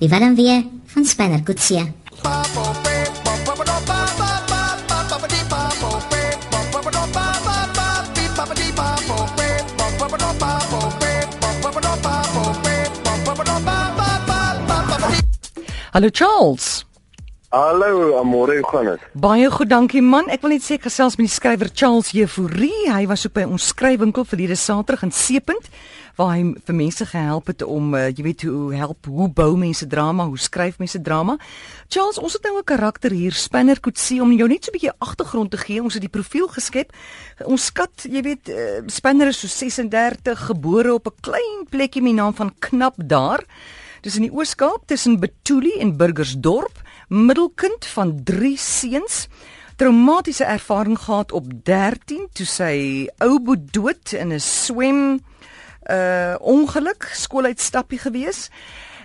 Die Willem weer van Spanner Coetzee. Hallo Charles. Hallo, Amore, hoe gaan dit? Baie goed, dankie man. Ek wil net sê gesels met die skrywer Charles Jeforie. Hy was op by ons skrywinkel verlede Saterdag in Seepunt waar hy vir mense gehelp het om uh, jy weet hoe help hoe bou mense drama, hoe skryf mense drama. Charles, ons het nou 'n karakter hier, Spanner Kutsi om jou net so 'n bietjie agtergrond te gee. Ons het die profiel geskep. Ons skat, jy weet, uh, Spanner is so 36 gebore op 'n klein plekkie met die naam van Knap daar. Dis in die Oos-Kaap tussen Betuli en Burgersdorp, middelkind van 3 seuns. Traumatiese ervaring gehad op 13 toe sy ou boet dood in 'n swem uh ongeluk, skooluitstappie gewees.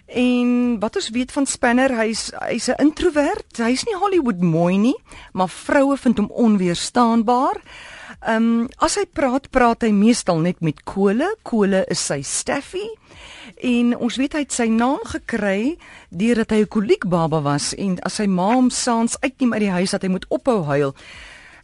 En wat ons weet van Spanner, hy's hy's 'n introwert. Hy's nie Hollywood mooi nie, maar vroue vind hom onweerstaanbaar. Ehm um, as hy praat, praat hy meestal net met Kole. Kole is sy Staffy en ons weet hy het sy naam gekry deurdat hy 'n koliekbaba was en as sy ma hom saans uitneem uit die huis dat hy moet ophou huil.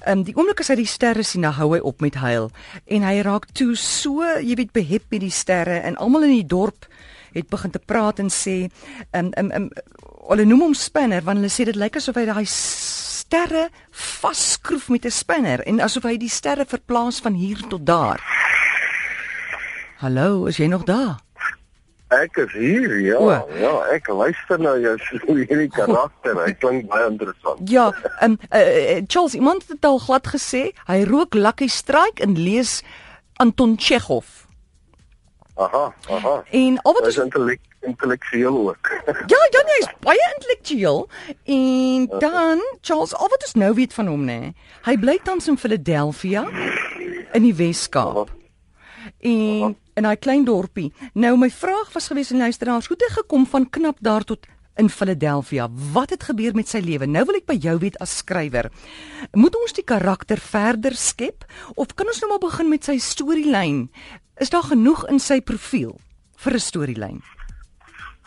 Ehm um, die oomblik as hy die sterre sien, dan hou hy op met huil en hy raak toe so, jy weet, behep met die sterre en almal in die dorp het begin te praat en sê ehm um, ehm um, um, hulle noem hom spinner want hulle sê dit lyk asof hy daai sterre vasskroef met 'n spinner en asof hy die sterre verplaas van hier tot daar. Hallo, is jy nog daar? Ek is hier, ja. O. Ja, ek luister na jou so hierdie karakter. Hy klink baie interessant. Ja, ehm um, uh, Charles, iemand het al glad gesê hy rook Lucky Strike en lees Anton Chekhov. Aha, aha. En al wat Hy is intellek intellektueel ook. Ja, ja, nee, hy's baie intellektueel. En dan Charles, al wat ons nou weet van hom nê. Hy bly tans in Philadelphia in die Wes-Kaap. En in daai klein dorpie. Nou my vraag was gewees aan luisteraars, hoe het hy gekom van knap daar tot in Philadelphia? Wat het gebeur met sy lewe? Nou wil ek by jou weet as skrywer. Moet ons die karakter verder skep of kan ons nou maar begin met sy storielyn? Is daar genoeg in sy profiel vir 'n storielyn?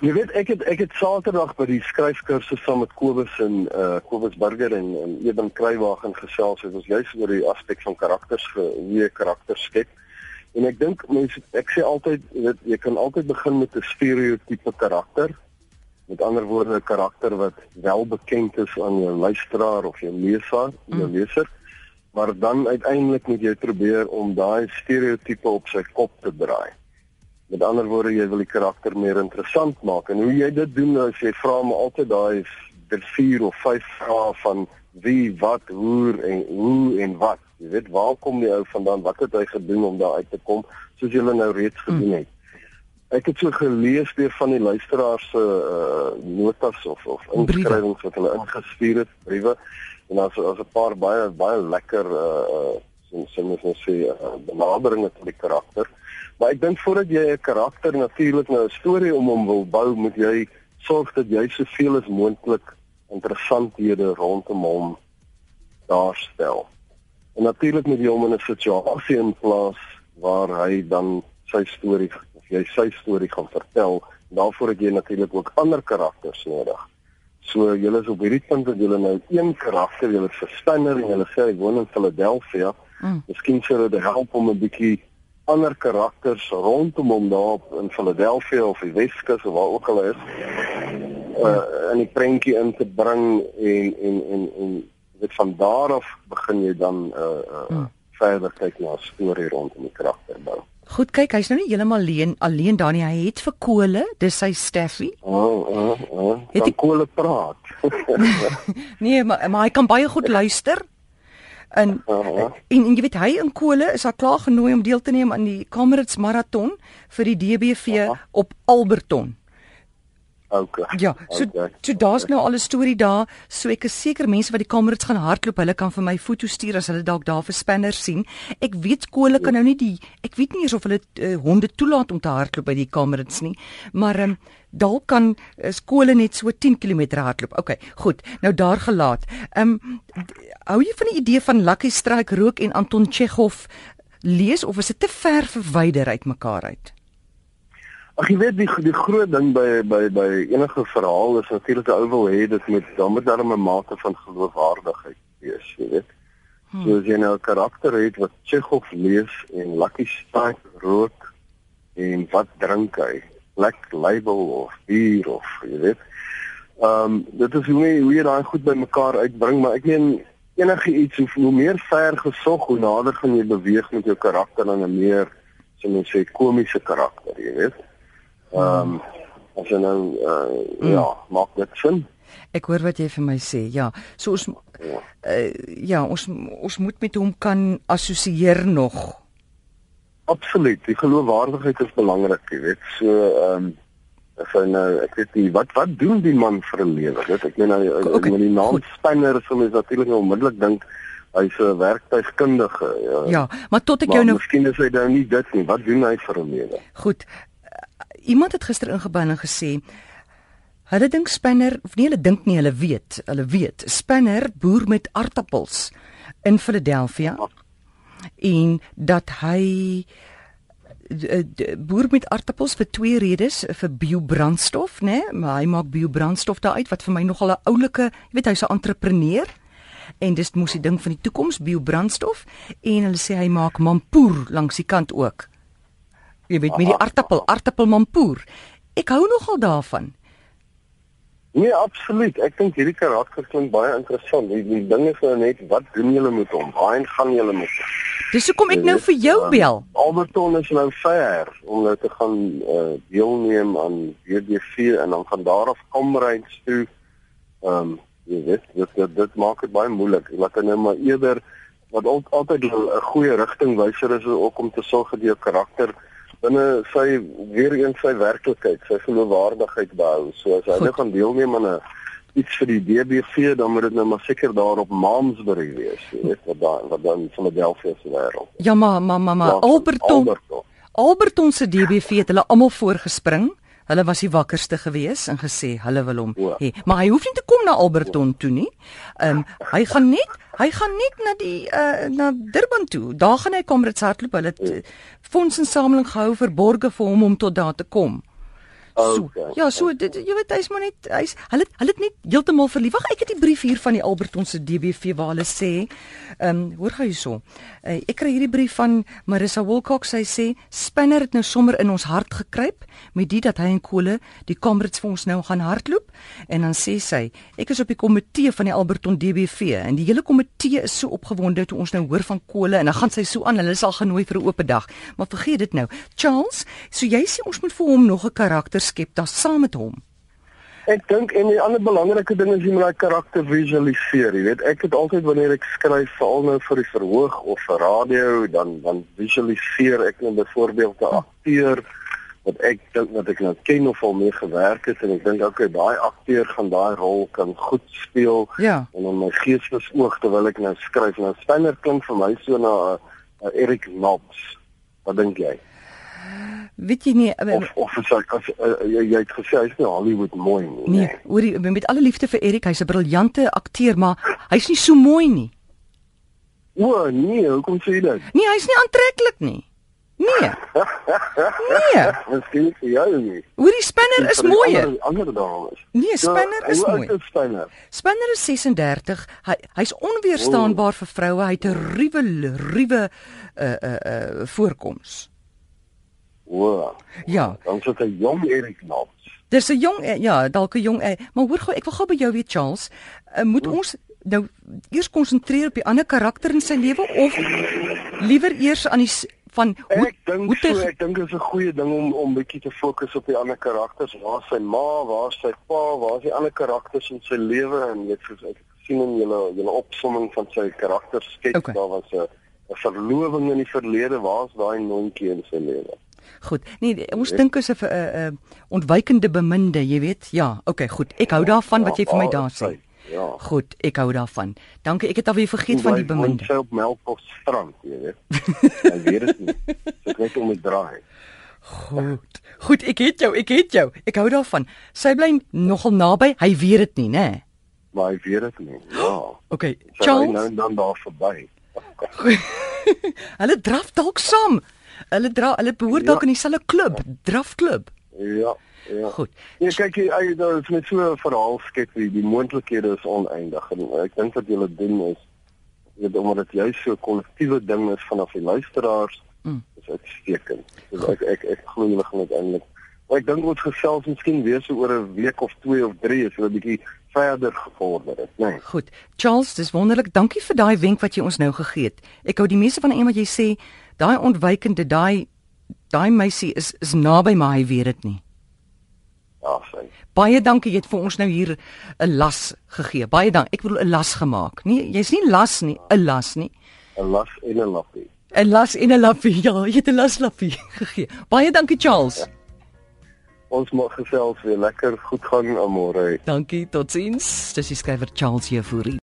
Jy weet ek het ek het Saterdag by die skryfkursus saam met Kobus en uh Kobus Burger en en Eben Kruiwagen gesels het ons juis oor die aspek van karakters hoe jy karakters skep. En ek dink mense ek sê altyd weet jy kan altyd begin met 'n stereotipe karakter. Met ander woorde 'n karakter wat wel bekend is aan jou luisteraar of jou leser, jou Mm. leser. Maar dan uiteindelik moet jy probeer om daai stereotipe op sy kop te draai. Met ander woorde, jy wil die karakter meer interessant maak. En hoe jy dit doen, as jy vra my altyd daai vir 4 of 5 vrae van wie, wat, hoe en hoe en wat. Jy weet, waar kom die ou vandaan? Wat het hy gedoen om daar uit te kom? Soos julle nou reeds gedoen het. Ek het so gelees deur van die luisteraars se uh, notas of of inskrywings wat hulle ingestuur het, briewe. En daar's daar's 'n paar baie baie lekker uh uh sin sin ons sê uh, benaderinge tot die karakter. Maar ek dink voordat jy 'n karakter natuurlik nou 'n storie om hom wil bou, moet jy sorg dat jy soveel as moontlik interessanthede rondom hom daarstel. En natuurlik moet jy hom in 'n situasie inplaas waar hy dan sy storie of jy sy storie gaan vertel. Daarvoor het jy natuurlik ook ander karakters nodig. So julle is op hierdie punt dat julle nou een karakter, julle verstanner en julle sê hy woon in Philadelphia. Mm. Miskien sou dit help om 'n bietjie ander karakters rondom hom daar in Philadelphia of die Weskus of waar ook al is uh in die prentjie in te bring en en en en dit van daar af begin jy dan uh, uh Hmm. verder kyk na storie rondom die karakter bou. Goed, kyk, hy's nou nie heeltemal alleen alleen daar nie. Hy het vir Kole, dis sy Staffy. Oh, oh, oh. Het die- kole praat. Nee, maar maar hy kan baie goed luister. En Aha. en, en jy weet hy en Kole is al klaar genooi om deel te neem aan die Kamerads marathon vir die DBV Aha. op Alberton. Okay. Ja, so Okay. so daar's nou al 'n storie daar. So ek is seker mense wat die Kamerads gaan hardloop, hulle kan vir my foto stuur as hulle dalk daar vir spanners sien. Ek weet Kole kan nou nie die ek weet nie eers of hulle uh, honde toelaat om te hardloop by die Kamerads nie, maar um, dalk kan uh, skole net so 10 km hardloop. Okay, goed. Nou daar gelaat. Ehm um, hou jy van die idee van Lucky Strike rook en Anton Chekhov lees of is dit te ver verwyder uit mekaar uit? Ag jy weet die die groot ding by by by enige verhaal is natuurlik ou wil hê dit moet dan moet daar 'n mate van geloofwaardigheid wees, jy weet. Hmm. So as jy nou 'n karakter het wat Chekhov lees en Lucky Strike rook en wat drink hy? Black Label of bier of jy weet. Ehm um, dit is hoe jy hoe jy daai goed bymekaar uitbring, maar ek meen enige iets hoe, hoe meer ver gesog hoe nader gaan jy beweeg met jou karakter dan 'n meer so net sê komiese karakter, jy weet. Ehm um, as jy nou uh, mm. ja, maak dit sin. Ek hoor wat jy vir my sê. Ja, so ons ja, uh, ja ons ons moet met hom kan assosieer nog. Absoluut. Die geloofwaardigheid is belangrik, jy weet. So ehm um, hy nou ek weet nie wat wat doen die man vir 'n lewe? Dit ek meen nou okay, met die naam Spinner sou mens natuurlik nou onmiddellik dink hy's 'n werktuigkundige. Ja. ja, maar tot ek maar jou nou Miskien is hy nou nie dit nie. Wat doen hy vir 'n lewe? Goed iemand het gister ingebou en gesê hulle dink Spanner of nie hulle dink nie hulle weet hulle weet Spanner boer met aartappels in Philadelphia en dat hy boer met aartappels vir twee redes vir biobrandstof nê maar hy maak biobrandstof daaruit wat vir my nogal 'n oulike jy weet hy's 'n entrepreneur en dis mos die ding van die toekoms biobrandstof en hulle sê hy maak mampoer langs die kant ook Jy weet met die aartappel, aartappelmampoer. Ek hou nogal daarvan. Nee, absoluut. Ek dink hierdie karakter klink baie interessant. Die, die ding is nou net wat doen julle met hom? Waarheen gaan julle met hom? Dis hoekom ek nou vir jou um, bel. Alberton is nou ver om nou te gaan uh, deelneem aan WDV en dan van daar af Komreins toe. Ehm um, jy weet, dit dit, dit maak dit baie moeilik. Hy nou maar eerder wat al, altyd 'n goeie rigtingwyser is ook om te sorg dat jou karakter binne sy weer eens sy werklikheid, sy geloofwaardigheid behou. So as hy nou gaan deelneem aan 'n iets vir die DBV, dan moet dit nou maar seker daar op Maamsbury wees, jy weet wat daar wat dan van Philadelphia se wêreld. Ja, maar maar maar maar Alberton, Alberton se DBV het hulle almal voorgespring. Hulle was die wakkerste gewees en gesê hulle wil hom hê. Maar hy hoef nie te kom na Alberton toe nie. Ehm um, hy gaan net hy gaan net na die uh, na Durban toe. Daar gaan hy kom met hardloop. Hulle fondsinsameling gehou vir borge vir hom om tot daar te kom. So, okay. Ja, so dit jy weet hy's maar net hy's hulle hulle het net heeltemal verlief. Wag, ek het die brief hier van die Alberton se DBV waar hulle sê, ehm um, hoor gou hierso. Uh, ek kry hierdie brief van Marissa Wilcox. Sy sê Spinner het nou sommer in ons hart gekruip met dit dat hy en Kole die Comrades vir ons nou gaan hardloop en dan sê sy, ek is op die komitee van die Alberton DBV en die hele komitee is so opgewonde toe ons nou hoor van Kole en dan gaan sy so aan hulle sal genooi vir 'n oop dag. Maar vergeet dit nou. Charles, so jy sê ons moet vir hom nog 'n karakter skep daar saam met hom. Ek dink en 'n ander belangrike ding is jy moet daai karakter visualiseer. Jy weet, ek het altyd wanneer ek skryf, veral nou vir die verhoog of vir radio, dan dan visualiseer ek net byvoorbeeld 'n akteur wat ek dink dat ek nou ken of al mee gewerk het en ek dink okay, daai akteur gaan daai rol kan goed speel ja. en in my geestes oog terwyl ek nou skryf. Nou Steiner klink vir my so na 'n uh, Erik Knobs. Wat dink jy? Weet jy nie of of as, as, uh, jy, jy het gesê hy's nie Hollywood mooi nie. Nee, hoor jy met alle liefde vir Erik, hy's 'n briljante akteur, maar hy's nie so mooi nie. O, nee, hoekom sê jy dit? Nee, hy's nie aantreklik nie. Nee. nee. Miskien vir jou nie. Hoor die spinner is mooi. Ander dames. Nee, spinner ja, is mooi. Is spinner? spinner is 36. Hy hy's onweerstaanbaar oh. vir vroue. Hy het 'n ruwe ruwe uh uh uh voorkoms. O. Ja. Dan sit 'n jong Erik Knops. Dis 'n jong eh, ja, dalk 'n jong, eh, maar hoor gou, ek wil gou by jou weet Charles, uh, moet hmm. ons nou eers konsentreer op die ander karakter in sy lewe of liewer eers aan die van hoe ek dink so, ek dink dit is 'n goeie ding om om bietjie te fokus op die ander karakters. Waar sy ma, waar sy pa, waar is die ander karakters in sy lewe en net soos ek sien in julle julle opsomming van sy karakterskets, okay. daar was 'n verloving in die verlede, waar's daai nontjie in sy lewe? Goed. Nee, ons dink is 'n 'n ontwykende beminde, jy weet. Ja, okay, goed. Ek hou daarvan wat jy vir my daar sê. Ja. Goed, ek hou daarvan. Dankie. Ek het alweer vergeet van die beminde. Sy op Melkbos strand, jy weet. Ek weet dit nie. Ek weet om dit draai. Goed. Goed, ek het jou, ek het jou. Ek hou daarvan. Sy bly nogal naby. Hy weet dit nie, né? Maar hy weet dit nie. Ja. Okay. Charles. Nou dan daar verby. Hulle draf dalk saam. Hulle dra hulle behoort dalk ja. in dieselfde klub, drafklub. Ja, ja. Goed. Nee, kyk jy jy- daar is met so 'n verhaal skep die, die moontlikhede is oneindig en ek dink wat julle doen is weet omdat dit juist so 'n kollektiewe ding is vanaf die luisteraars Mm. is uitstekend. So ek ek ek glo julle gaan uiteindelik maar ek dink ons gesels miskien weer so oor 'n week of 2 of 3 as hulle bietjie verder gevorder het, né? Nee. Goed. Charles, dis wonderlik. Dankie vir daai wenk wat jy ons nou gegee het. Ek hou die meeste van een wat jy sê, daai ontwykende, daai daai meisie is is naby maar hy weet dit nie. Ja, sien. Baie dankie jy het vir ons nou hier 'n las gegee. Baie dank. Ek bedoel 'n las gemaak. Nee, jy's nie las nie, 'n las nie. 'n Las en 'n lappie. 'n Las en 'n lappie. Ja, jy het 'n laslappie gegee. Baie dankie Charles. Ons mag gesels weer lekker goed gaan aan môre. Dankie, totsiens. Dis die skrywer Charles Jefouri.